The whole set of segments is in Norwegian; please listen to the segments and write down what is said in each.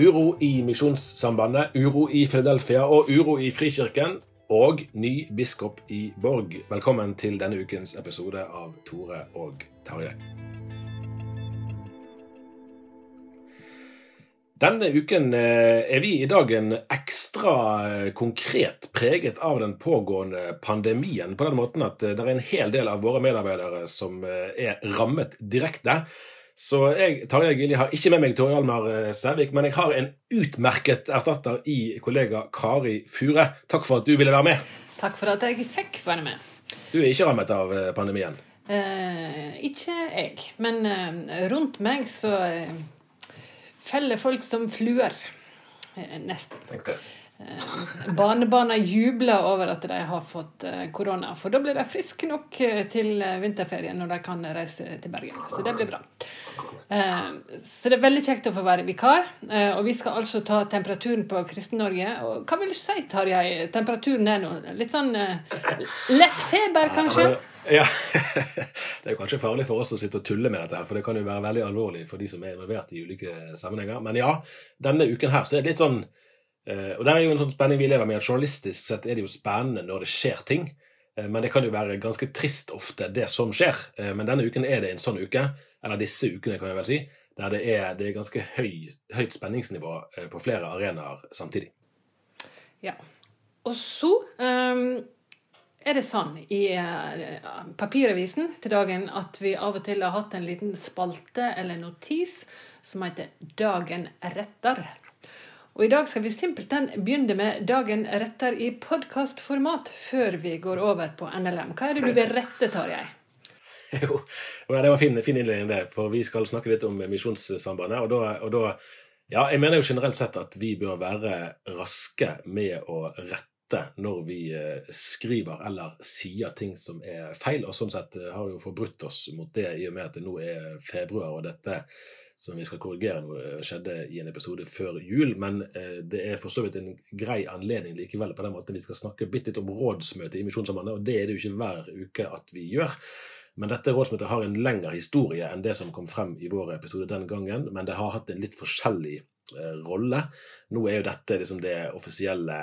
Uro i Misjonssambandet, uro i Philadelphia og uro i Frikirken. Og ny biskop i Borg. Velkommen til denne ukens episode av Tore og Tarjei. Denne uken eh, er vi i dag en ekstra eh, konkret preget av den pågående pandemien. På den måten at eh, det er en hel del av våre medarbeidere som er rammet direkte. Så jeg Tarjei Gilje, har ikke med meg Tore Hjalmar Sævik, men jeg har en utmerket erstatter i kollega Kari Fure. Takk for at du ville være med. Takk for at jeg fikk være med. Du er ikke rammet av pandemien? Eh, ikke jeg. Men eh, rundt meg så eh, feller folk som fluer. Nesten. Tenkte. Barnebarna jubler over at de har fått korona, for da blir de friske nok til vinterferien når de kan reise til Bergen. Så det blir bra. Så det er veldig kjekt å få være vikar. Og vi skal altså ta temperaturen på Kristen-Norge. Og hva vil du si, Tarjei? Temperaturen er nå litt sånn lett feber, kanskje? Ja, Det er kanskje farlig for oss å sitte og tulle med dette, her, for det kan jo være veldig alvorlig for de som er involvert i ulike sammenhenger. Men ja, denne uken her så er det litt sånn Og det er jo en sånn spenning vi lever med, at journalistisk sett er det jo spennende når det skjer ting. Men det kan jo være ganske trist ofte, det som skjer. Men denne uken er det en sånn uke, eller disse ukene, kan jeg vel si, der det er, det er ganske høy, høyt spenningsnivå på flere arenaer samtidig. Ja. Og så um er det sånn i uh, papiravisen til dagen at vi av og til har hatt en liten spalte eller notis som heter 'Dagen retter'. Og i dag skal vi simpelthen begynne med 'Dagen retter' i podkastformat før vi går over på NLM. Hva er det du vil rette, Tarjei? Jo, det var fin, fin innledning, det. For vi skal snakke litt om Misjonssambandet. Og og da Ja, jeg mener jo generelt sett at vi bør være raske med å rette når vi skriver eller sier ting som er feil, og sånn sett har vi jo forbrutt oss mot det i og med at det nå er februar, og dette som vi skal korrigere noe skjedde i en episode før jul. Men det er for så vidt en grei anledning likevel på den måten vi skal snakke bitte litt om rådsmøtet i Misjonssambandet, og det er det jo ikke hver uke at vi gjør. Men dette rådsmøtet har en lengre historie enn det som kom frem i vår episode den gangen, men det har hatt en litt forskjellig rolle. Nå er jo dette liksom det offisielle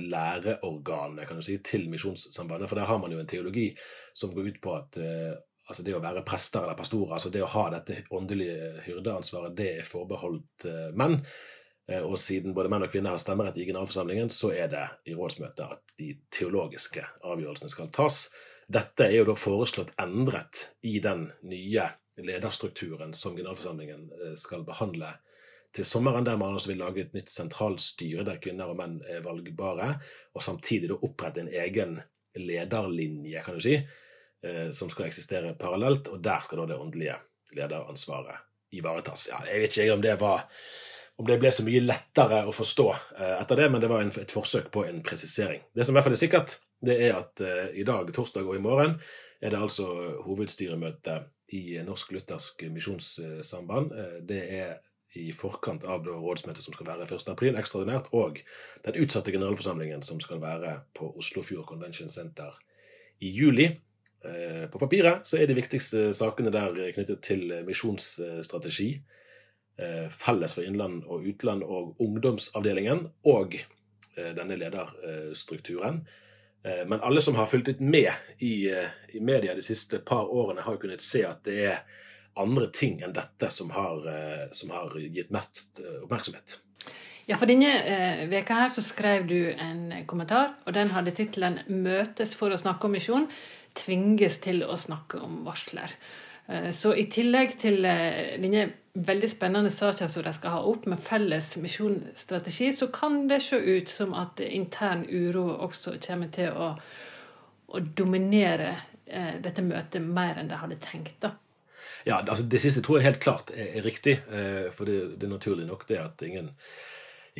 læreorganet kan du si, til Misjonssambandet. For der har man jo en teologi som går ut på at uh, altså det å være prester eller pastorer, altså det å ha dette åndelige hyrdeansvaret, det er forbeholdt uh, menn. Uh, og siden både menn og kvinner har stemmerett i generalforsamlingen, så er det i rådsmøtet at de teologiske avgjørelsene skal tas. Dette er jo da foreslått endret i den nye lederstrukturen som generalforsamlingen skal behandle til sommeren, der man også vil lage et nytt sentralstyre der kvinner og menn er valgbare, og samtidig da opprette en egen lederlinje, kan du si, som skal eksistere parallelt, og der skal da det åndelige lederansvaret ivaretas. Ja, jeg vet ikke om det var om det ble så mye lettere å forstå eh, etter det, men det var en, et forsøk på en presisering. Det som i hvert fall er sikkert, det er at uh, i dag, torsdag og i morgen er det altså hovedstyremøte i Norsk Luthersk Misjonssamband. Det er i forkant av rådsmøtet som skal være 1. april, ekstraordinært, og den utsatte generalforsamlingen som skal være på Oslofjord Convention Center i juli. Uh, på papiret så er de viktigste sakene der knyttet til misjonsstrategi Eh, felles for innland og utland og ungdomsavdelingen og eh, denne lederstrukturen. Eh, men alle som har fulgt litt med i, i media de siste par årene, har jo kunnet se at det er andre ting enn dette som har, som har gitt mest oppmerksomhet. Ja, for denne eh, veka her så skrev du en kommentar, og den hadde tittelen 'Møtes for å snakke om misjon'. Tvinges til å snakke om varsler. Eh, så i tillegg til eh, denne veldig spennende saken som de skal ha opp med felles misjonsstrategi, så kan det se ut som at intern uro også kommer til å, å dominere eh, dette møtet mer enn de hadde tenkt. da. Ja, altså Det siste tror jeg helt klart er, er riktig. For det, det, er naturlig nok det at ingen,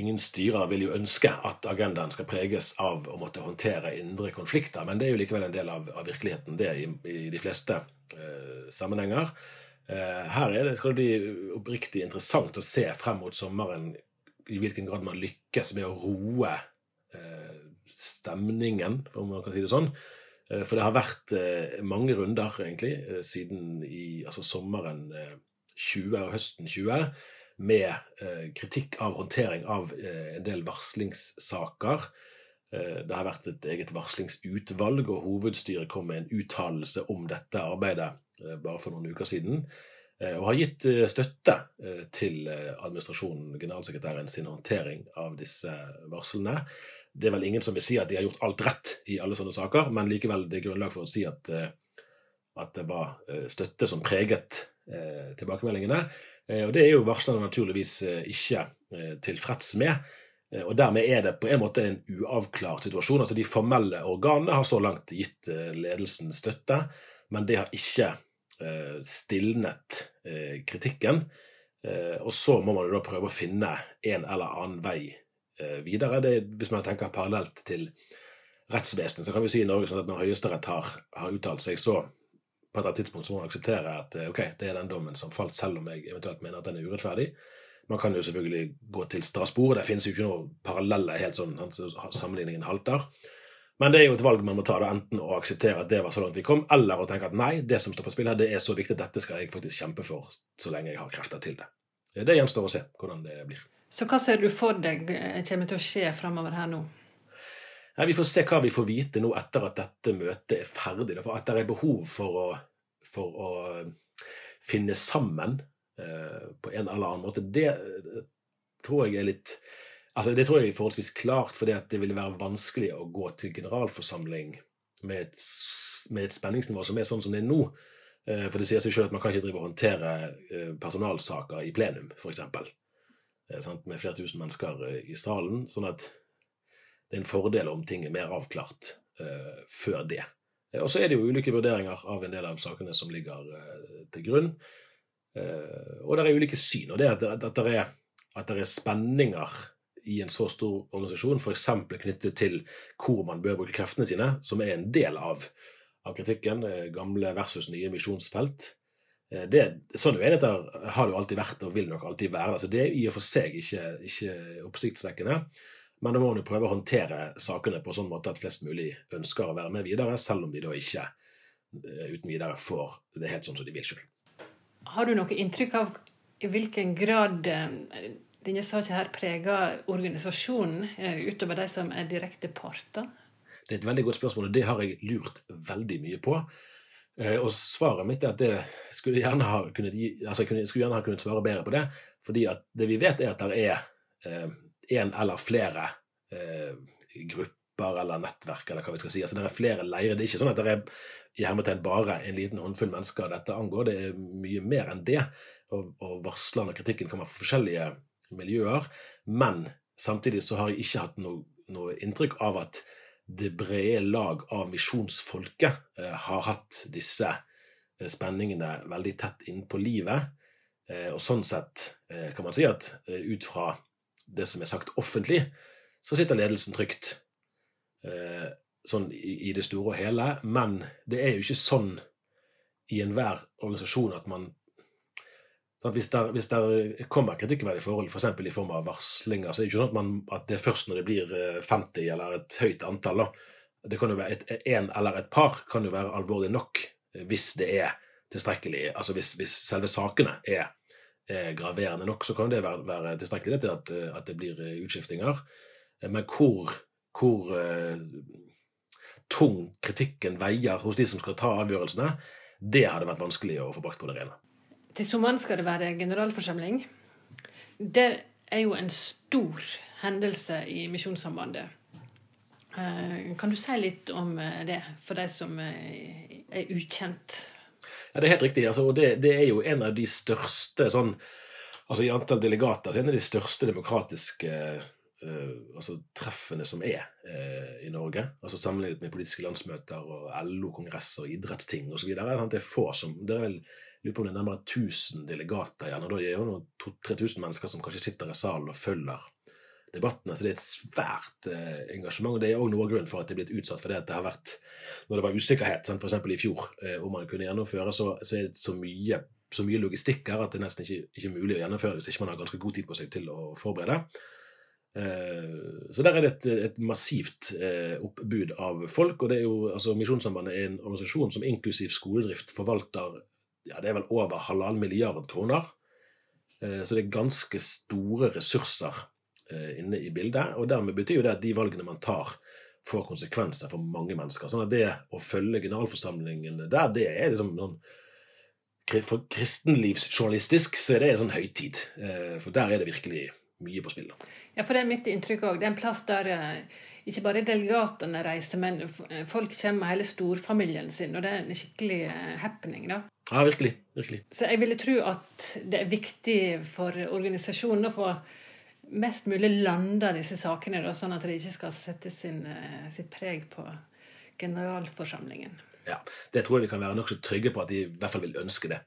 ingen styrer vil jo ønske at agendaen skal preges av å måtte håndtere indre konflikter. Men det er jo likevel en del av, av virkeligheten, det, i, i de fleste eh, sammenhenger. Eh, her er det, skal det bli oppriktig interessant å se frem mot sommeren i hvilken grad man lykkes med å roe eh, stemningen, om man kan si det sånn. Eh, for det har vært mange runder, egentlig, siden i altså sommeren 20 og høsten 20, med kritikk av håndtering av en del varslingssaker. Det har vært et eget varslingsutvalg, og hovedstyret kom med en uttalelse om dette arbeidet Eh, bare for noen uker siden, eh, og har gitt eh, støtte til administrasjonen, generalsekretæren, sin håndtering av disse varslene. Det er vel ingen som vil si at de har gjort alt rett i alle sånne saker, men likevel det er grunnlag for å si at, at det var støtte som preget tilbakemeldingene. Og det er jo varslerne naturligvis ikke tilfreds med. Og dermed er det på en måte en uavklart situasjon. Altså De formelle organene har så langt gitt ledelsen støtte, men det har ikke eh, stilnet eh, kritikken. Eh, og så må man jo da prøve å finne en eller annen vei videre. Det, hvis man tenker parallelt til rettsvesenet, så kan vi si i Norge sånn at når Høyesterett har, har, uttalt seg, så på et eller annet tidspunkt så må man akseptere at ok, det er den dommen som falt, selv om jeg eventuelt mener at den er urettferdig. Man kan jo selvfølgelig gå til Strasbourg. Det finnes jo ikke noe parallelle helt sånn, sammenligningen halter. Men det er jo et valg man må ta, da, enten å akseptere at det var så langt vi kom, eller å tenke at nei, det som står på spill her, det er så viktig dette skal jeg faktisk kjempe for så lenge jeg har krefter til det. Det gjenstår å se hvordan det blir. Så hva ser du for deg eh, kommer til å skje fremover her nå? Nei, Vi får se hva vi får vite nå etter at dette møtet er ferdig. For at det er behov for å, for å finne sammen eh, på en eller annen måte, det eh, tror jeg er litt Altså, Det tror jeg er forholdsvis klart, at det ville være vanskelig å gå til generalforsamling med et, med et spenningsnivå som er sånn som det er nå. Eh, for det sier seg selv at man kan ikke drive og håndtere eh, personalsaker i plenum, f.eks. Eh, med flere tusen mennesker i salen. Sånn at det er en fordel om ting er mer avklart uh, før det. Og så er det jo ulike vurderinger av en del av sakene som ligger uh, til grunn. Uh, og det er ulike syn. Og det at, at, er, at det er spenninger i en så stor organisasjon, f.eks. knyttet til hvor man bør bruke kreftene sine, som er en del av, av kritikken, eh, gamle versus nye misjonsfelt. Eh, det, sånne uenigheter har det jo alltid vært og vil nok alltid være. Altså det er i og for seg ikke, ikke oppsiktsvekkende. Men da må man jo prøve å håndtere sakene på sånn måte at flest mulig ønsker å være med videre, selv om de da ikke eh, uten videre får det helt sånn som de vil sjøl. Har du noe inntrykk av i hvilken grad denne saken her preger organisasjonen eh, utover de som er direkte parter? Det er et veldig godt spørsmål, og det har jeg lurt veldig mye på. Eh, og svaret mitt er at det skulle gjerne ha kunnet, gi, altså jeg skulle gjerne ha kunnet svare bedre på det. fordi at det vi vet, er at det er én eller flere eh, grupper eller nettverk, eller hva vi skal si. Altså Det er flere leirer. Det er ikke sånn at det er i hermetegn bare en liten håndfull mennesker dette angår. Det er mye mer enn det. Og, og varslene og kritikken kommer fra forskjellige miljøer. Men samtidig så har jeg ikke hatt noe, noe inntrykk av at det brede lag av misjonsfolket eh, har hatt disse eh, spenningene veldig tett innpå livet. Eh, og sånn sett eh, kan man si at eh, ut fra det som er sagt offentlig, så sitter ledelsen trygt. Eh, sånn i, i, det store og hele. Men det er jo ikke sånn i enhver organisasjon at man sånn hvis, der, hvis der kommer kritikkverdige forhold, f.eks. For i form av varslinger, så er det ikke sånn at, man, at, det er først når det blir 50 eller et høyt antall. Da. Det kan jo være et, en eller et par kan jo være alvorlig nok hvis det er tilstrekkelig Altså hvis, hvis selve sakene er, er, graverende nok, så kan det være, være tilstrekkelig til at, at, det blir utskiftinger. Men hvor, hvor tung kritikken veier hos de som skal ta avgjørelsene, det hadde vært vanskelig å få brakt på det rene. Til sommeren skal det være generalforsamling. Det er jo en stor hendelse i Misjonssambandet. Eh, kan du si litt om eh, det, for de som er ukjent? Ja, Det er helt riktig. Altså, og det, det, er jo en av de største sånn, altså I antall delegater så en av de største demokratiske uh, altså, treffene som er uh, i Norge. altså Sammenlignet med politiske landsmøter og LO-kongresser og idrettsting osv. Det er få som, det er vel lurer på om det er nærmere 1000 delegater igjen. og Da er det jo 2000-3000 mennesker som kanskje sitter i salen og følger debattene. Så det er et svært eh, engasjement. og Det er òg noe av grunnen for at det er blitt utsatt for det at det har vært Når det var usikkerhet, f.eks. i fjor, eh, om man kunne gjennomføre, så, så er det så mye, så mye logistikk her at det er nesten ikke, ikke mulig å gjennomføre hvis ikke man har ganske god tid på seg til å forberede. Eh, så der er det et, et massivt oppbud av folk. og det er jo, altså Misjonssambandet er en organisasjon som inklusiv skoledrift forvalter ja, det er vel over halvannen milliard kroner. Så det er ganske store ressurser inne i bildet. Og dermed betyr jo det at de valgene man tar, får konsekvenser for mange mennesker. Sånn at det å følge generalforsamlingen der, det er liksom sånn For kristenlivsjournalistisk så er det en sånn høytid. Eh, for der er det virkelig mye på spill. Ja, for det er mitt inntrykk òg. Det er en plass der eh, ikke bare delegatene reiser, men folk kommer med hele storfamilien sin, og det er en skikkelig happening, da. Ja, virkelig. virkelig. Så jeg ville tro at det er viktig for organisasjonen å få mest mulig lander disse sakene, da, sånn at de ikke skal sette sin, uh, sitt preg på generalforsamlingen. Ja, Det tror jeg vi kan være nokså trygge på at de i hvert fall vil ønske det.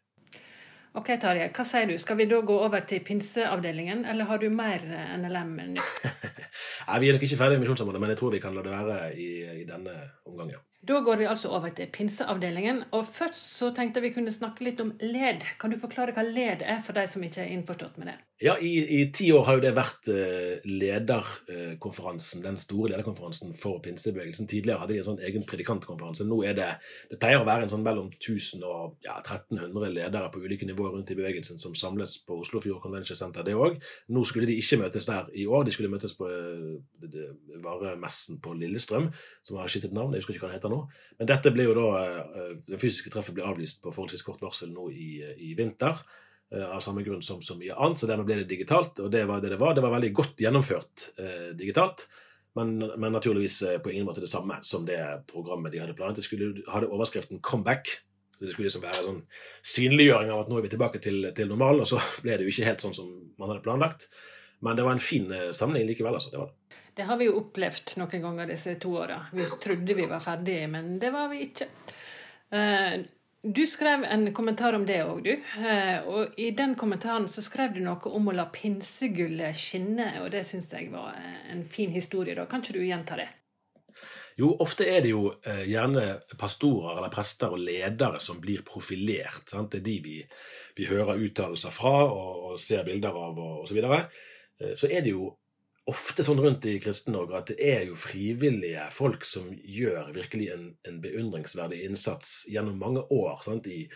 Ok, Tarjei, hva sier du? Skal vi da gå over til pinseavdelingen, eller har du mer NLM nytt? Nei, Vi er nok ikke ferdig med Misjonssambandet, men jeg tror vi kan la det være i, i denne omgangen. Da går vi altså over til pinseavdelingen. Og først så tenkte vi kunne snakke litt om led. Kan du forklare hva led er, for de som ikke er innforstått med det? Ja, i, i ti år har jo det vært uh, lederkonferansen, den store lederkonferansen for pinsebevegelsen. Tidligere hadde de en sånn egen predikantkonferanse. Nå er det Det pleier å være en sånn mellom 1000 og ja, 1300 ledere på ulike nivåer rundt i bevegelsen som samles på Oslofjord Convention Center, det òg. Nå skulle de ikke møtes der i år. De skulle møtes på uh, varemessen på Lillestrøm, som har skiftet navn. Jeg husker ikke hva den heter nå. Men dette ble jo da eh, det fysiske treffet ble avlyst på forholdsvis kort varsel nå i, i vinter. Eh, av samme grunn som så mye annet, så dermed ble det digitalt. Og det var det det var. Det var veldig godt gjennomført eh, digitalt. Men, men, naturligvis eh, på ingen måte det samme som det programmet de hadde planlagt. De skulle, hadde overskriften 'Comeback'. Så Det skulle liksom være sånn synliggjøring av at nå er vi tilbake til, til normalen. Og så ble det jo ikke helt sånn som man hadde planlagt. Men det var en fin sammenheng likevel. altså, det var det. Det har vi jo opplevd noen ganger disse to åra. Vi trodde vi var ferdige, men det var vi ikke. Eh, du skrev en kommentar om det òg, du. Eh, og i den kommentaren så skrev du noe om å la pinsegullet skinne, og det syns jeg var en fin historie. da. Kan ikke du gjenta det? Jo, ofte er det jo eh, gjerne pastorer eller prester og ledere som blir profilert. Sant? Det er de vi, vi hører uttalelser fra og, og, ser bilder av og osv. Så, videre. så er det jo ofte sånn rundt i Kristen-Norge at det er jo frivillige folk som gjør virkelig en, en beundringsverdig innsats gjennom mange år. Sant? I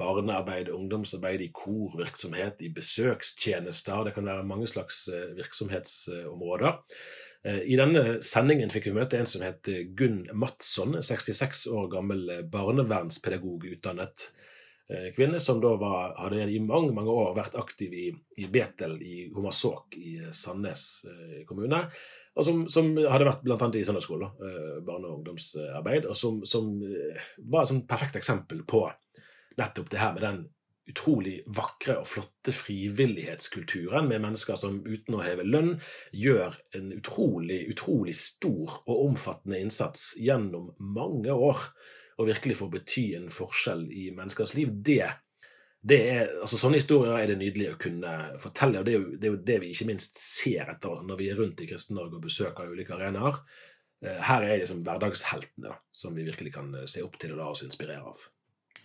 barnearbeid, ungdomsarbeid, i korvirksomhet, i besøkstjenester. Det kan være mange slags eh, virksomhetsområder. Eh, I denne sendingen fikk vi møte en som het Gunn Matsson, 66 år gammel barnevernspedagog utdannet Eh, kvinne som da var, hadde i mange mange år vært aktiv i, i Betel i Hommersåk i eh, Sandnes eh, kommune. Og som, som hadde vært bl.a. i søndagsskole, barne- og ungdomsarbeid. Og som, som var et perfekt eksempel på nettopp det her med den utrolig vakre og flotte frivillighetskulturen med mennesker som uten å heve lønn gjør en utrolig, utrolig stor og omfattende innsats gjennom mange år og virkelig får bety en forskjell i menneskers liv, det det er, altså Sånne historier er det nydelig å kunne fortelle. og Det er jo det, er jo det vi ikke minst ser etter når vi er rundt i Kristen-Norge og besøker ulike arenaer. Eh, her er liksom hverdagsheltene da, som vi virkelig kan eh, se opp til og la oss inspirere av.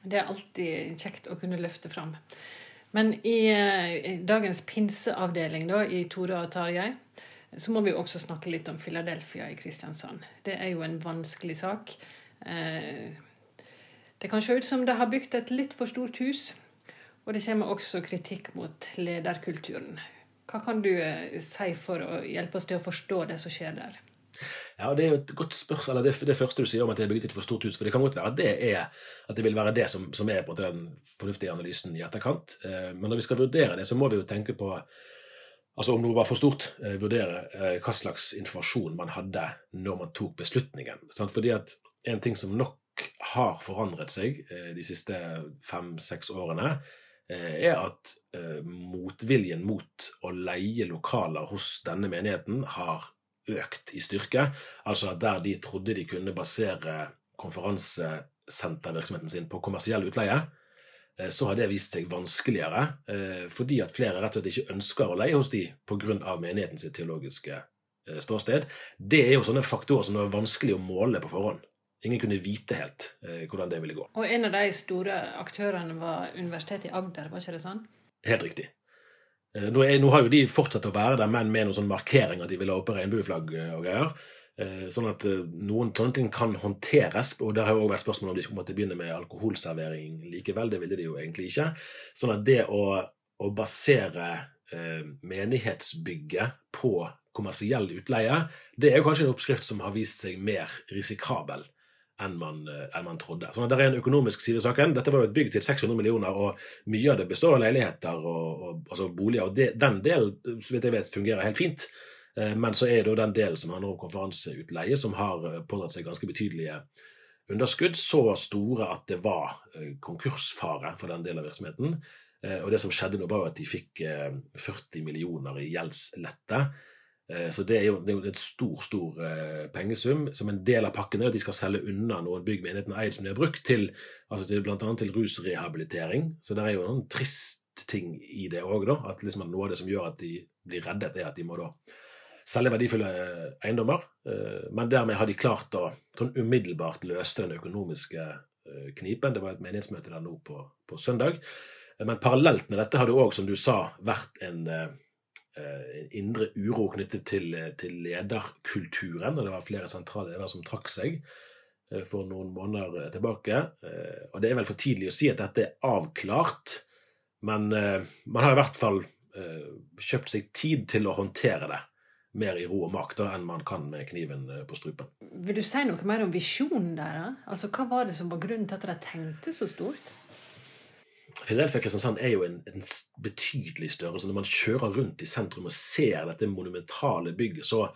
Det er alltid kjekt å kunne løfte fram. Men i, i dagens pinseavdeling da, i Tore og Tarjei, så må vi også snakke litt om Philadelphia i Kristiansand. Det er jo en vanskelig sak. Det kan se ut som det har bygd et litt for stort hus. Og det kommer også kritikk mot lederkulturen. Hva kan du eh, si for å hjelpe oss til å forstå det som skjer der? Ja, Det er jo et godt spørsmål, det, det første du sier om at det er bygget et for stort hus. for Det kan godt være at det, er, at det vil være det som, som er den fornuftige analysen i etterkant. Eh, men når vi skal vurdere det, så må vi jo tenke på altså om noe var for stort, eh, vurdere hva slags informasjon man hadde når man tok beslutningen. Fordi at en ting som nok har forandret seg de siste fem-seks årene, Eh, er at eh, motviljen mot å leie lokaler hos denne menigheten har økt i styrke. Altså at der de trodde de kunne basere konferansesentervirksomheten sin på kommersiell utleie, eh, så har det vist seg vanskeligere, fordi at flere rett og slett ikke ønsker å leie hos de pga. menighetens teologiske ståsted. Det er jo sånne faktorer som er vanskelig å måle på forhånd. Ingen kunne vite helt eh, hvordan det ville gå. Og en av de store aktørene var Universitetet i Agder, var ikke det sånn? Helt riktig. Eh, nå, er, nå, har jo de fortsatt å være der, men med noen sånn markering at de vil ha oppe regnbueflagg eh, og greier. Sånn at noen sånne ting kan håndteres. Og der har jo også vært spørsmål om de skulle begynne med alkoholservering likevel. Det ville de jo egentlig ikke. Sånn at det å, å basere eh, menighetsbygget på kommersiell utleie, det er jo kanskje en oppskrift som har vist seg mer risikabel enn man, eh, enn man trodde. Sånn at Det er en økonomisk side i saken. Dette var jo et bygg til 600 millioner, og mye av det består av leiligheter og, og altså boliger. og det, Den delen så vidt jeg vet, fungerer helt fint. Eh, men så er det jo den delen som handler om konferanseutleie, som har eh, pådratt seg ganske betydelige underskudd. Så store at det var konkursfare for den delen av virksomheten. Og det som skjedde nå, var at de fikk 40 millioner i gjeldslette. Eh, så det er jo, det er jo et stor stor eh, pengesum. Som en del av pakken er at de skal selge unna noen bygg menigheten har eid som de har brukt til, altså til annet til rusrehabilitering. Så det er jo noen trist ting i det òg, da. At liksom noe av det som gjør at de blir reddet, er at de må da selge verdifulle eiendommer. Eh, men dermed har de klart å sånn umiddelbart løse den økonomiske knipen. Det var et menighetsmøte der nå på, på søndag. Men parallelt med dette har det òg, som du sa, vært en indre uro knyttet til, eh, til, lederkulturen. Og det var flere sentrale ledere som trakk seg eh, for noen måneder tilbake. Og det er vel for tidlig å si at dette er avklart, men man har i hvert fall kjøpt seg tid til å håndtere det mer i ro og makt enn man kan med kniven på strupen. Vil du si noe mer om visjonen der? Altså, Hva var det som var grunnen til at de tenkte så stort? Fidelfia Kristiansand er jo en, en, betydelig størrelse. Når man kjører rundt i sentrum og ser dette monumentale bygget, så,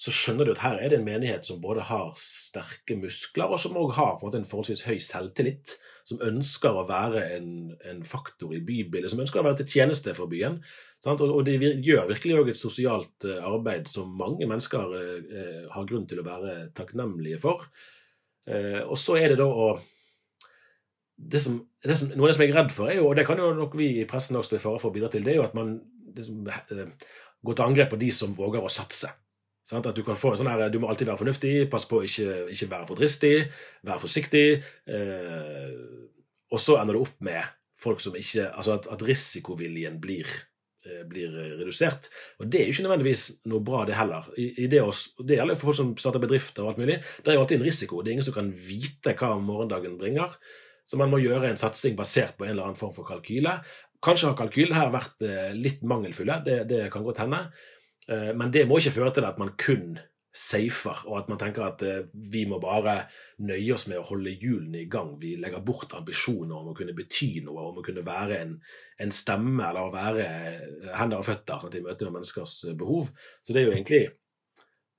så skjønner du at her er det en menighet som både har sterke muskler, og som òg har på en, måte en forholdsvis høy selvtillit. Som ønsker å være en, en faktor i bybildet, som ønsker å være til tjeneste for byen. Sant? Og, de gjør virkelig òg et sosialt eh, arbeid som mange mennesker eh, eh, har grunn til å være takknemlige for. Eh, og så er det da å det som, det som, noe av det som jeg er redd for, er jo, og det kan jo nok vi i pressen også stå i fare for å bidra til, det er jo at man liksom, går til angrep på de som våger å satse. Sant? At Du kan få en sånn her, du må alltid være fornuftig, pass på å ikke, ikke være for dristig, være forsiktig. Eh, og så ender det opp med folk som ikke Altså at, at risikoviljen blir, eh, blir, redusert. Og det er jo ikke nødvendigvis noe bra, det heller. I, i det, også, det gjelder for folk som starter bedrifter og alt mulig. Det er jo alltid en risiko. Det er ingen som kan vite hva morgendagen bringer. Så man må gjøre en satsing basert på en eller annen form for kalkyle. Kanskje har kalkylen her vært eh, litt mangelfulle, det, det kan godt hende. Eh, men det må ikke føre til at man kun safer, og at man tenker at eh, vi må bare nøye oss med å holde hjulene i gang. Vi legger bort ambisjoner om å kunne bety noe, om å kunne være en, en stemme eller å være hender og føtter i møte med menneskers behov. Så det er jo egentlig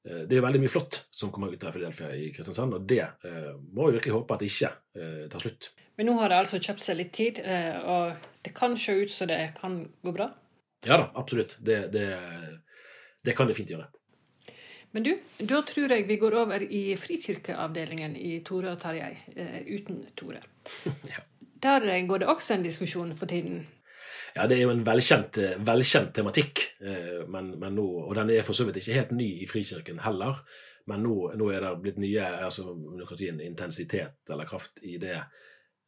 det er veldig mye flott som kommer ut av Filadelfia i Kristiansand, og det eh, må vi virkelig håpe at det ikke eh, tar slutt. Men nå har det altså kjøpt seg litt tid, eh, og det kan se ut som det kan gå bra? Ja da, absolutt. Det, det, det kan det fint gjøre. Men du, da tror jeg vi går over i frikirkeavdelingen i Tore og Tarjei, eh, uten Tore. ja. Der går det også en diskusjon for tiden. Ja, det er jo en velkjent, velkjent tematikk, men, men nå, og den er for så vidt ikke helt ny i Frikirken heller. Men nå, nå er det blitt nye altså, si en intensitet eller kraft i det.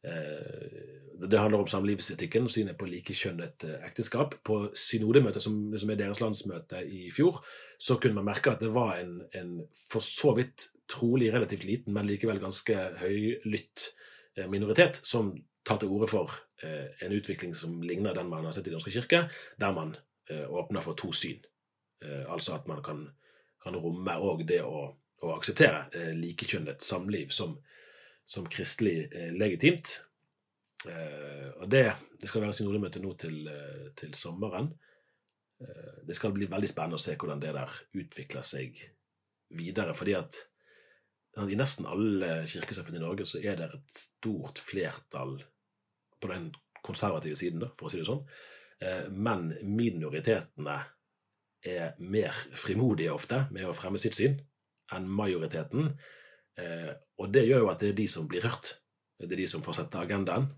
Det handler om samlivsetikken, og synet på likekjønnet ekteskap. På synodemøtet, som, som, er deres landsmøte i fjor, så kunne man merke at det var en, en for så vidt trolig relativt liten, men likevel ganske høylytt minoritet som tar til orde for eh, en utvikling som ligner den man har sett i Den norske kirke, der man eh, åpner for to syn. Eh, altså at man kan, kan romme òg det å, å akseptere eh, likekjønnet samliv som, som kristelig eh, legitimt. Eh, og det, det skal være synodemøte nå til, til sommeren. det skal bli veldig spennende å se hvordan det der utvikler seg videre. fordi at i nesten alle kirkesamfunn i Norge så er det et stort flertall på den konservative siden, da, for å si det sånn. Eh, men minoritetene er mer frimodige ofte med å fremme sitt syn enn majoriteten. Eh, og det gjør jo at det er de som blir hørt. Det er de som får sette agendaen.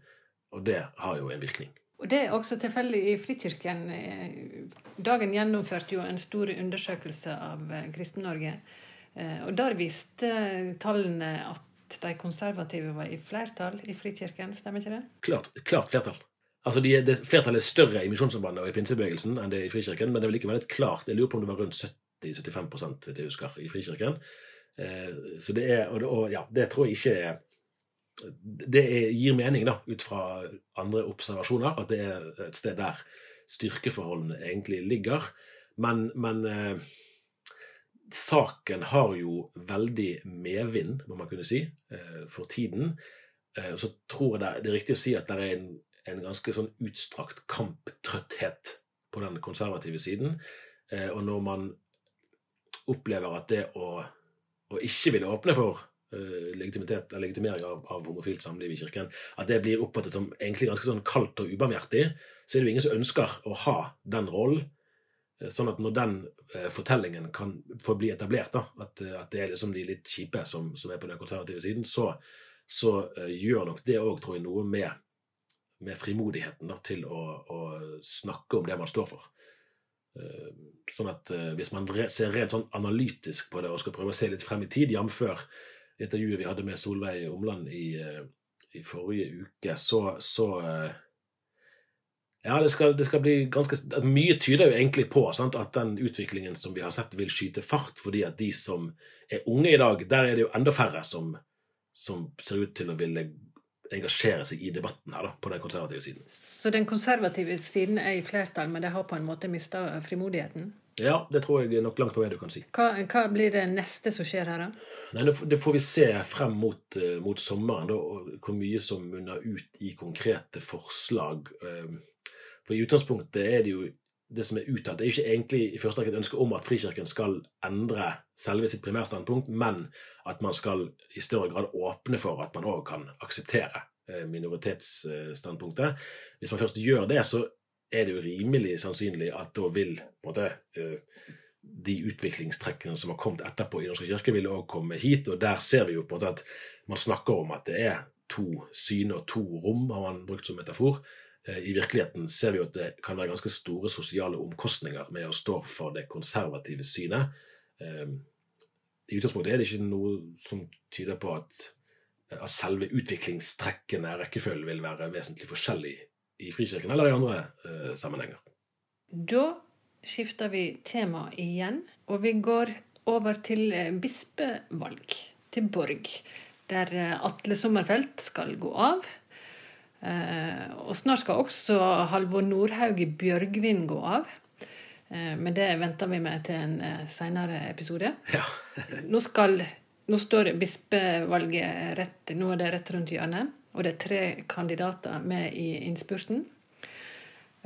Og det har jo en virkning. Og Det er også tilfeldig i Frikirken. Dagen gjennomførte jo en stor undersøkelse av Kristen-Norge. Og Der viste tallene at de konservative var i flertall i Frikirken, stemmer ikke det? Klart, klart flertall. Altså, de, det, Flertallet er større i Misjonssambandet og i pinsebevegelsen enn det er i Frikirken, men det er vel likevel et klart Jeg lurer på om det var rundt 70-75% jeg husker, i Frikirken. Eh, så det er, og, og, ja, det tror jeg ikke er Det er, gir mening, da, ut fra andre observasjoner, at det er et sted der styrkeforholdene egentlig ligger. Men, men eh, saken har jo veldig medvind, må man kunne si, eh, for tiden. Eh, så tror jeg det er riktig å si at det er en, en ganske sånn utstrakt kamptrøtthet på den konservative siden. Eh, og når man opplever at det å, å ikke ville åpne for legitimitet, legitimering av, av, homofilt samliv i kirken, at det blir oppfattet som egentlig ganske sånn kaldt og ubarmhjertig, så er det jo ingen som ønsker å ha den rollen. Eh, sånn at når den eh, fortellingen kan få bli etablert, da, at, eh, at, det er liksom de litt kjipe som, som er på den konservative siden, så, så gjør nok det òg, tror jeg, noe med, med frimodigheten da, til å, å, snakke om det man står for. Sånn at hvis man ser rent sånn analytisk på det og skal prøve å se litt frem i tid, jf. intervjuet vi hadde med Solveig Omland i, i forrige uke, så, så ja, det skal, det skal, bli ganske Mye tyder jo egentlig på sant, at den utviklingen som vi har sett, vil skyte fart, fordi at de som er unge i dag, der er det jo enda færre som, som ser ut til å ville engasjere seg i debatten her, da, på den konservative siden. Så den konservative siden er i flertall, men det har på en måte mista frimodigheten? Ja, det tror jeg nok langt på vei du kan si. Hva, hva, blir det neste som skjer her, da? Nei, Det får vi se frem mot, uh, mot sommeren, da, hvor mye som munner ut i konkrete forslag. Uh, for i utgangspunktet er det jo det som er uttalt, det er jo ikke egentlig i første rekke et ønske om at Frikirken skal endre selve sitt primærstandpunkt, men at man skal i større grad åpne for at man òg kan akseptere eh, minoritetsstandpunktet. Hvis man først gjør det, så er det jo rimelig sannsynlig at da vil måte, eh, de utviklingstrekkene som har kommet etterpå i Norske kirke, vil òg komme hit. Og der ser vi jo på en måte at man snakker om at det er to syn og to rom, har man brukt som metafor. Eh, I virkeligheten ser vi at det kan være ganske store sosiale omkostninger med å stå for det konservative synet. Ehm, I utgangspunktet er det ikke noe som tyder på at, eh, selve utviklingstrekkene rekkefølgen vil være vesentlig forskjellig i Frikirken eller i andre uh, sammenhenger. Da skifter vi tema igjen, og vi går over til bispevalg, til Borg, der Atle Sommerfelt skal gå av. Eh, og snart skal også Halvor Nordhaug i Bjørgvin gå av. Eh, men det venter vi med til en senere seinere episode. Ja. nå, skal, nå står bispevalget rett, nå er det rett rundt hjørnet. Og det er tre kandidater med i innspurten.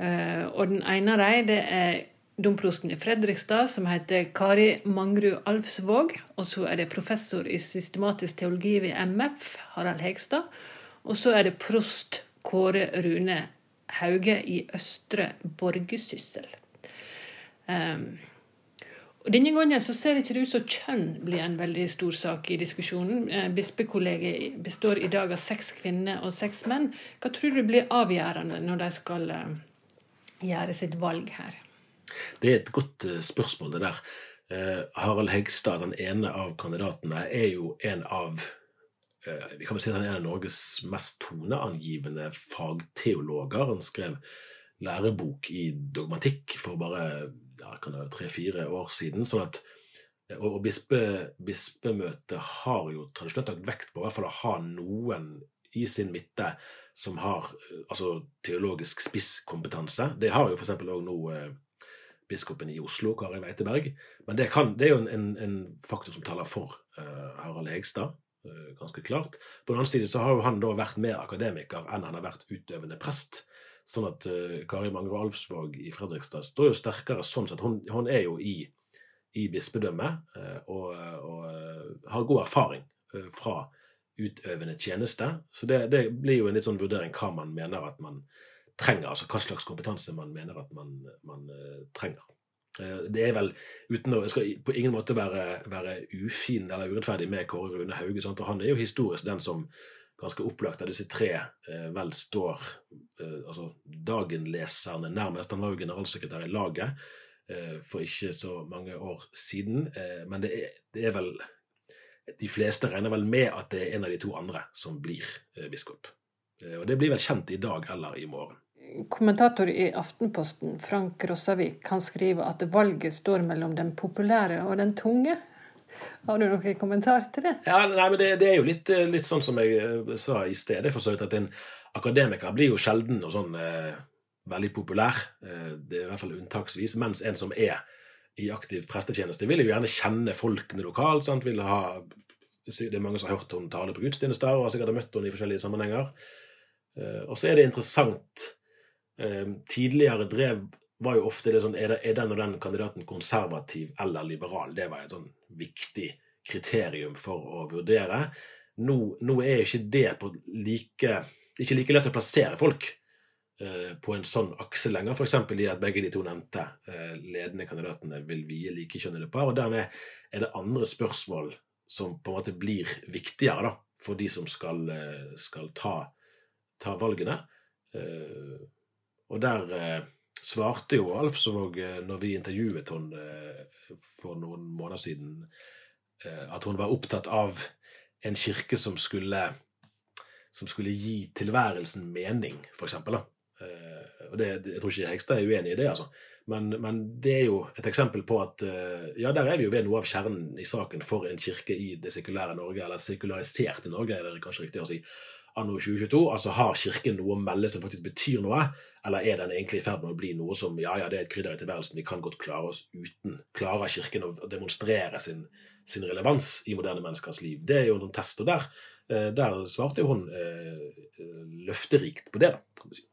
Og den ene av dem er domprosten i Fredrikstad, som heter Kari Mangrud Alfsvåg. Og så er det professor i systematisk teologi ved MF, Harald Hegstad. Og så er det prost Kåre Rune Hauge i Østre Borgesyssel. Um, Og Denne gangen så ser det ikke ut som kjønn blir en veldig stor sak i diskusjonen. Eh, bispekollegiet består i dag av seks kvinner og seks menn. Hva tror du blir avgjørende når de skal eh, gjøre sitt valg her? Det er et godt eh, spørsmål, det der. Harald Hegstad, den ene av kandidatene, er jo en av vi kan si at Han er en av Norges mest toneangivende fagteologer. Han skrev lærebok i dogmatikk for bare ja, tre-fire år siden. sånn at og bispe, Bispemøtet har jo tradisjonelt lagt vekt på i hvert fall å ha noen i sin midte som har altså, teologisk spisskompetanse. Det har jo f.eks. òg nå eh, biskopen i Oslo, Kari Weiteberg. Men det, kan, det er jo en, en, en, faktor som taler for eh, Harald Hegstad, ganske klart. På den annen side så har jo han da vært mer akademiker enn han har vært utøvende prest. Sånn at uh, Kari Mangro Alfsvåg i Fredrikstad står jo sterkere sånn sett. Hun, hun er jo i, i bispedømmet uh, og, og uh, har god erfaring fra utøvende tjeneste. Så det, det, blir jo en litt sånn vurdering hva man mener at man trenger. Altså hva slags kompetanse man mener at man, man trenger. Det er vel, uten å, Jeg skal på ingen måte være, være ufin eller urettferdig med Kåre Rune Hauge. Sant? og Han er jo historisk den som ganske opplagt av disse tre eh, vel står eh, altså Dagen-leserne nærmest. Han var jo generalsekretær i laget eh, for ikke så mange år siden. Eh, men det er, det er, vel De fleste regner vel med at det er en av de to andre som blir eh, biskop. Eh, og det blir vel kjent i dag eller i morgen. Kommentator i Aftenposten, Frank Rossavik, kan skrive at valget står mellom den populære og den tunge. Har du noen kommentar til det? Ja, nei, men det, det er jo litt, eh, litt, sånn som jeg eh, sa i stedet, for så vidt, at en akademiker blir jo sjelden og sånn eh, veldig populær. Eh, det er i hvert fall unntaksvis. Mens en som er i aktiv prestetjeneste, vil jo gjerne kjenne folkene lokalt. sant? Vil ha, det er mange som har hørt henne tale på gudstjenester og har sikkert møtt henne i forskjellige sammenhenger. Eh, og så er det interessant Tidligere drev var jo ofte det sånn Er, den og den kandidaten konservativ eller liberal? Det var et sånn viktig kriterium for å vurdere. Nå, nå er ikke det på like ikke like lett å plassere folk eh, på en sånn akse lenger. F.eks. i at begge de to nevnte eh, ledende kandidatene vil vie likekjønnede par. og Dermed er det andre spørsmål som på en måte blir viktigere da, for de som skal, eh, skal ta, ta, valgene. Eh, og der eh, svarte jo Alfsvåg, eh, når vi intervjuet henne eh, for noen måneder siden, eh, at hun var opptatt av en kirke som skulle, som skulle gi tilværelsen mening, for eksempel. Og det, jeg tror ikke Hegstad er uenig i det, altså. Men, men, det er jo et eksempel på at ja, der er vi jo ved noe av kjernen i saken for en kirke i det sekulære Norge, eller sekulariserte Norge, er det kanskje riktig å si anno 2022? Altså Har Kirken noe å melde som faktisk betyr noe, eller er den egentlig i ferd med å bli noe som ja, ja, det er et krydder i tilværelsen, vi kan godt klare oss uten? Klarer Kirken å demonstrere sin, sin relevans i moderne menneskers liv? Det er jo noen tester der. Eh, der svarte jo hun eh, løfterikt på det. da.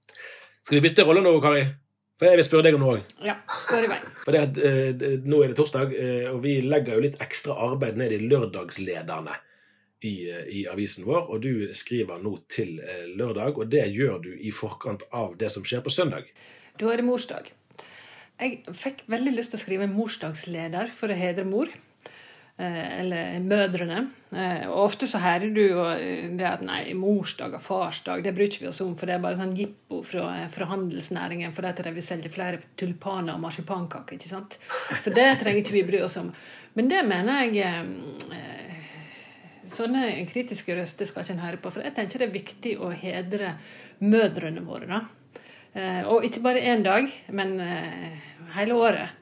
Skal vi bytte rolle nå, Kari? For jeg vil spørre deg om noe òg. Ja, spør i vei. For det at, eh, Nå er det torsdag, eh, og vi legger jo litt ekstra arbeid ned i lørdagslederne i, eh, i, avisen vår, og du skriver nå til eh, lørdag. Og det gjør du i forkant av det som skjer på søndag. Da er det morsdag. Jeg fikk veldig lyst til å skrive morsdagsleder for å hedre mor. Eh, eller mødrene. Og ofte så hører du jo det at nei, morsdag og farsdag det bryr ikke vi oss om, for det er bare sånn jippo fra, fra handelsnæringen for at de vil selge flere tulipaner og marsipankaker. ikke sant? Så det trenger ikke vi bry oss om. Men det mener jeg sånne kritiske røster skal ikke en høre på. For jeg tenker det er viktig å hedre mødrene våre. da. Eh, og ikke bare én dag, men eh, hele året.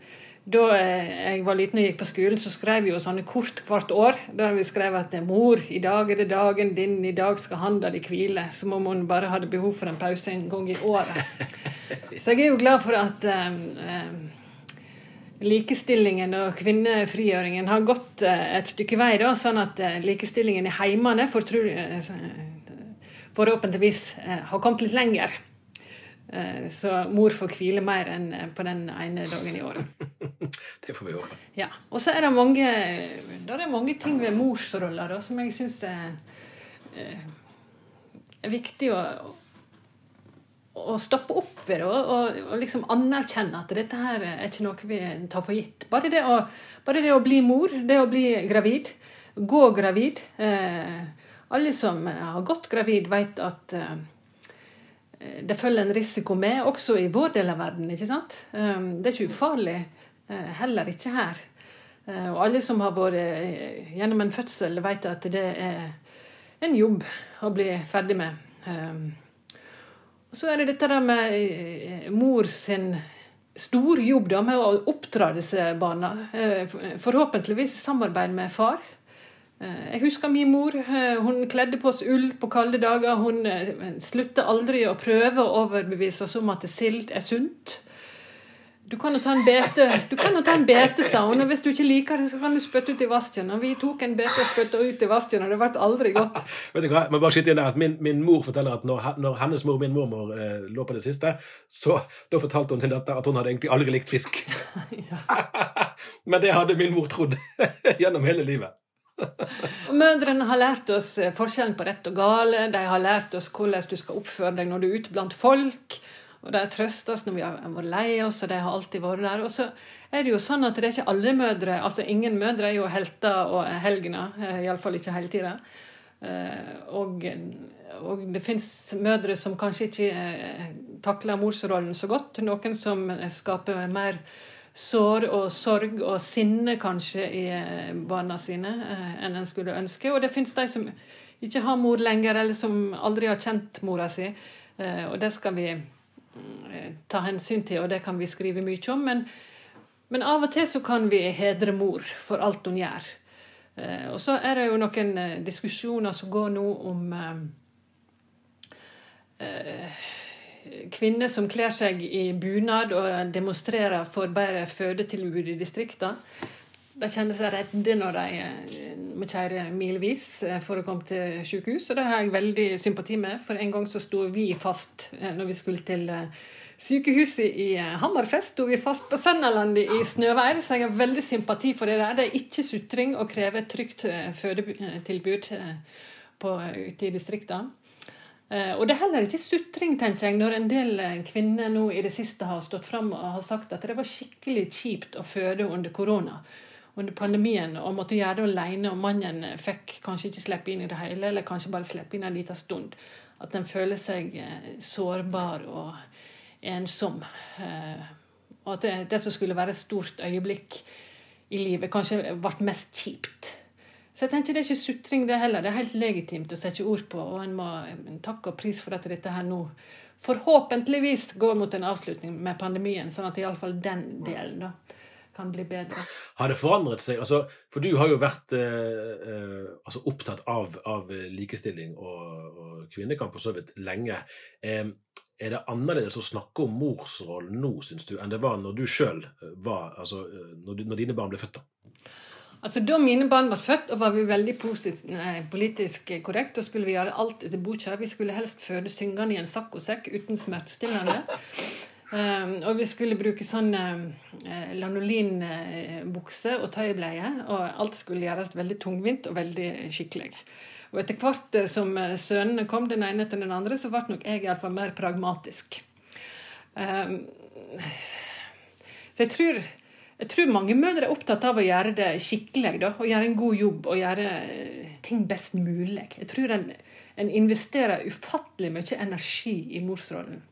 Da eh, jeg var liten og gikk på skolen, så skrev vi jo sånne kort hvert år. Der vi skrev at 'Mor, i dag er det dagen din, i dag skal handa di hvile'. Som om hun bare hadde behov for en pause en gang i året. Så jeg er jo glad for at um, um, likestillingen og kvinnefrigjøringen har gått eh, et stykke vei, da, sånn at eh, likestillingen i heimene for, forhåpentligvis har kommet litt lenger. Så mor får hvile mer enn på den ene dagen i året. det får vi håpe. Ja. Og så er det mange, det er mange ting ved morsrolla som jeg syns er, er viktig å, å stoppe opp ved det og, og, liksom anerkjenne at dette her er ikke noe vi tar for gitt. Bare det å, bare det å bli mor, det å bli gravid, gå gravid eh, Alle som har gått gravid, vet at eh, det følger en risiko med, også i vår del av verden. ikke sant? Eh, det er ikke ufarlig, eh, heller ikke her. Eh, og alle som har vært eh, gjennom en fødsel, vet at det er en jobb å bli ferdig med. Og så er det dette der med mor sin stor jobb da, med å oppdra disse barna. Forhåpentligvis i samarbeid med far. Jeg husker min mor. Hun kledde på oss ull på kalde dager. Hun slutta aldri å prøve å overbevise oss om at sild er sunt. Du kan jo ta en bete, du kan jo ta en bete, sa hun. Og hvis du ikke liker det, så kan du spytte ut i vasken. Og vi tok en bete og spytta ut i vasken, og det ble aldri godt. Vet du hva, men bare skyte inn der at min, min, mor forteller at når, når, hennes mor min mormor eh, lå på det siste, så da fortalte hun sin datter at hun hadde egentlig aldri likt fisk. men det hadde min mor trodd gjennom hele livet. Mødrene har lært oss eh, forskjellen på rett og gale. De har lært oss hvordan du skal oppføre deg når du er ute blant folk. Og de trøster oss når vi har vært lei oss, og de har alltid vært der. Og så er det jo sånn at det er ikke alle mødre altså Ingen mødre er jo helter og helgener, eh, iallfall ikke hele tida. Eh, og, og, det fins mødre som kanskje ikke eh, takler morsrollen så godt. Noen som skaper mer sår og sorg og sinne kanskje i barna sine enn en skulle ønske. Og det fins de som ikke har mor lenger, eller som aldri har kjent mora si. Og det skal vi ta hensyn til, og det kan vi skrive mye om. Men, men, av og til så kan vi hedre mor for alt hun gjør. Eh, og så er det jo noen eh, diskusjoner som går nå om kvinner som kler seg i bunad og demonstrerer for bedre fødetilbud i distriktene. De kjenner seg redde når de eh, må kjøre milevis eh, for å komme til sykehus. Og det har jeg veldig sympati med, for en gang så sto vi fast eh, når vi skulle til sykehuset i Hammerfest. Sto vi fast på Sennalandet i snøvær, så jeg har veldig sympati for det der. Det er ikke sutring å kreve trygt fødetilbud ute i distriktene. Og det er heller ikke sutring, tenker jeg, når en del kvinner nå i det siste har stått fram og har sagt at det var skikkelig kjipt å føde under korona under pandemien og måtte gjøre det alene, og mannen fikk kanskje ikke slippe inn i det hele, eller kanskje bare slippe inn en liten stund. At en føler seg eh, sårbar og ensom. Eh, og at det, som skulle være et stort øyeblikk i livet, kanskje ble mest kjipt. Så jeg tenker det er ikke sutring, det heller. Det er helt legitimt å sette ord på. Og en må takke og pris for at dette her nå forhåpentligvis går mot en avslutning med pandemien, sånn at iallfall den delen da, kan bli bedre. Har det forandret seg? Altså, for du har jo vært eh, eh, altså opptatt av, av likestilling og, og, kvinnekamp for så vidt lenge. Eh, er det annerledes å snakke om morsrollen nå, syns du, enn det var når du sjøl var Altså eh, når, når, dine barn ble født? da? Altså, Da mine barn var født, og var vi veldig politisk korrekt, og skulle vi gjøre alt etter boka. Vi skulle helst føde syngende i en saccosekk uten smertestillende. Um, og vi skulle bruke sånn uh, lanolinbukse og tøybleie. Og alt skulle gjøres veldig tungvint og veldig skikkelig. Og etter hvert uh, som uh, sønnene kom, den ene etter den andre, så ble nok jeg iallfall mer pragmatisk. Um, så jeg tror, jeg tror, mange mødre er opptatt av å gjøre det skikkelig. Da, og gjøre en god jobb og gjøre ting best mulig. Jeg tror en, en investerer ufattelig mye energi i morsrollen.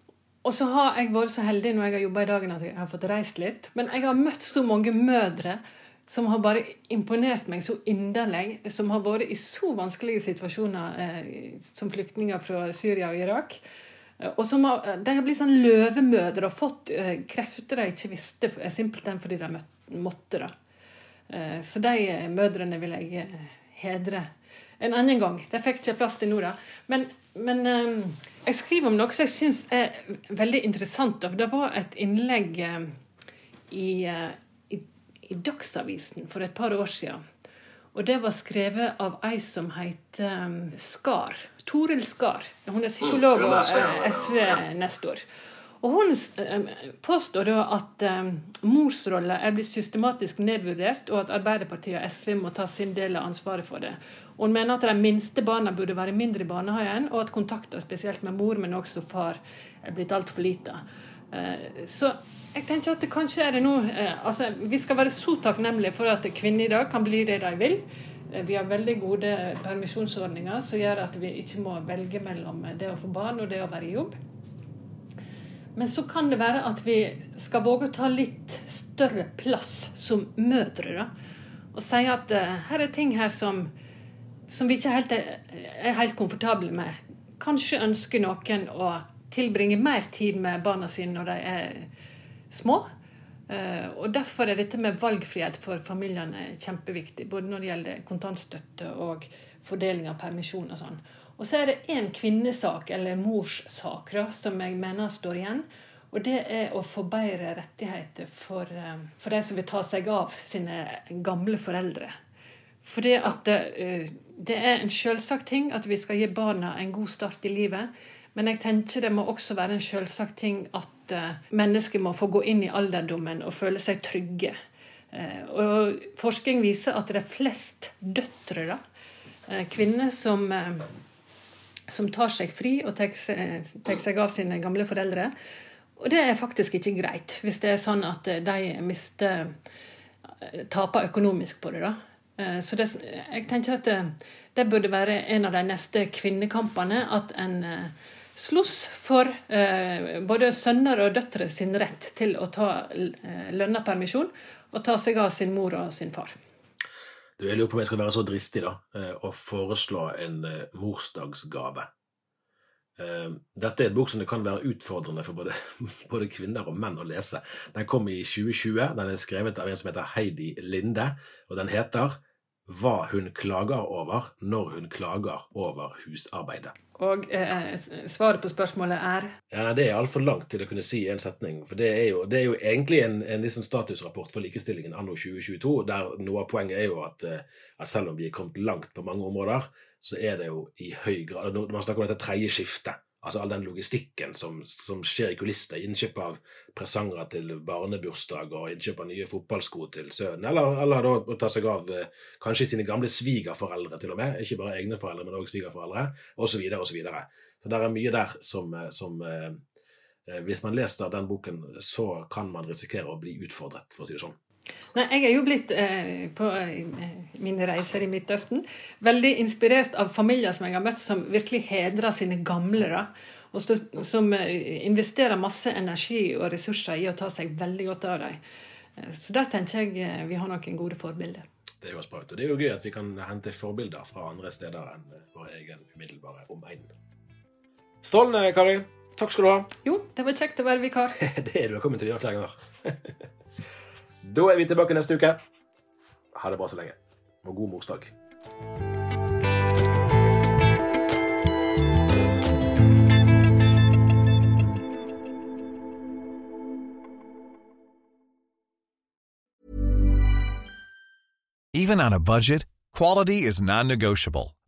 Og så har jeg vært så heldig når jeg har jobba i dagen at jeg har fått reist litt. Men jeg har møtt så mange mødre som har bare imponert meg så inderlig. Som har vært i så vanskelige situasjoner eh, som flyktninger fra Syria og Irak. Eh, og som har, De har blitt sånn løvemødre og fått eh, krefter de ikke visste, simpelthen fordi de måtte. da. Eh, så de mødrene vil jeg eh, hedre en annen gang. Det fikk ikke plass til nå, da. Men men jeg skriver om noe som jeg syns er veldig interessant. Det var et innlegg um, i, uh, i, i, Dagsavisen for et par år siden. Og det var skrevet av ei som heter um, Skar. Toril Skar. Hun er psykolog mm, og SV SV-nestor. Og hun eh, påstår da at eh, morsrolla er blitt systematisk nedvurdert, og at Arbeiderpartiet og SV må ta sin del av ansvaret for det. Hun mener at de minste barna burde være mindre i barnehagen, og at kontakter spesielt med mor, men også far, er blitt altfor lite. Eh, så jeg tenker at det kanskje er det nå altså Vi skal være så takknemlige for at kvinner i dag kan bli det de vil. Vi har veldig gode permisjonsordninger som gjør at vi ikke må velge mellom det å få barn og det å være i jobb. Men så kan det være at vi skal våge å ta litt større plass som mødre. da, Og si at uh, her er ting her som, som vi ikke helt er, er, helt komfortable med. Kanskje ønsker noen å tilbringe mer tid med barna sine når de er små. Uh, og Derfor er dette med valgfrihet for familiene kjempeviktig. Både når det gjelder kontantstøtte og fordeling av permisjon og sånn. Og så er det én kvinnesak, eller morssak, da, som jeg mener står igjen. Og det er å få bedre rettigheter for, eh, for de som vil ta seg av sine gamle foreldre. Fordi at uh, det er en selvsagt ting at vi skal gi barna en god start i livet. Men jeg tenker det må også være en selvsagt ting at uh, mennesker må få gå inn i alderdommen og føle seg trygge. Og forskning viser at det er flest døtre, da, kvinner, som som tar seg fri og tar seg av sine gamle foreldre. Og det er faktisk ikke greit, hvis det er sånn at eh, de mister eh, taper økonomisk på det. da. Eh, så det, jeg tenker at det, det, burde være en av de neste kvinnekampene. At en slåss for både sønner og døtre sin rett til å ta lønna permisjon og ta seg av sin mor og sin far. Jeg lurer på om jeg skal være så dristig da, eh, å foreslå en eh, morsdagsgave. Eh, dette er en bok som det kan være utfordrende for både, både, kvinner og menn å lese. Den kom i 2020. Den er skrevet av en som heter Heidi Linde, og den heter hva hun klager over når hun klager over husarbeidet. Og eh, svaret på spørsmålet er? Ja, nei, Det er altfor langt til å kunne si en setning. For det er jo, det er jo egentlig en, en liksom statusrapport for likestillingen anno 2022, der noe av poenget er jo at, eh, at, selv om vi er kommet langt på mange områder, så er det jo i høy grad Man snakker om dette tredje skiftet altså all den logistikken som, som skjer i kulissene. Innkjøp av presanger til barnebursdag og innkjøp av nye fotballsko til sønnen. Eller, eller da å ta seg av eh, kanskje sine gamle svigerforeldre, til og med. Ikke bare egne foreldre, men også svigerforeldre, osv. Så, videre, og så, så det er mye der som, eh, som eh, Hvis man leser den boken, så kan man risikere å bli utfordret, for å si det sånn. Nei, jeg er jo blitt, eh, på eh, mine reiser i Midtøsten, veldig inspirert av familier som jeg har møtt, som virkelig hedrer sine gamle. da, og Som eh, investerer masse energi og ressurser i å ta seg veldig godt av dem. Eh, så der tenker jeg vi har noen gode forbilder. Det høres bra ut. Og det er jo gøy at vi kan hente forbilder fra andre steder enn vår egen umiddelbare omegn. Strålende, Kari. Takk skal du ha. Jo, det var kjekt å være vikar. det er du velkommen til å gjøre flere ganger. Da er vi tilbake neste uke. Ha det bra så lenge. Og god morsdag. Even on a budget, quality is non-negotiable.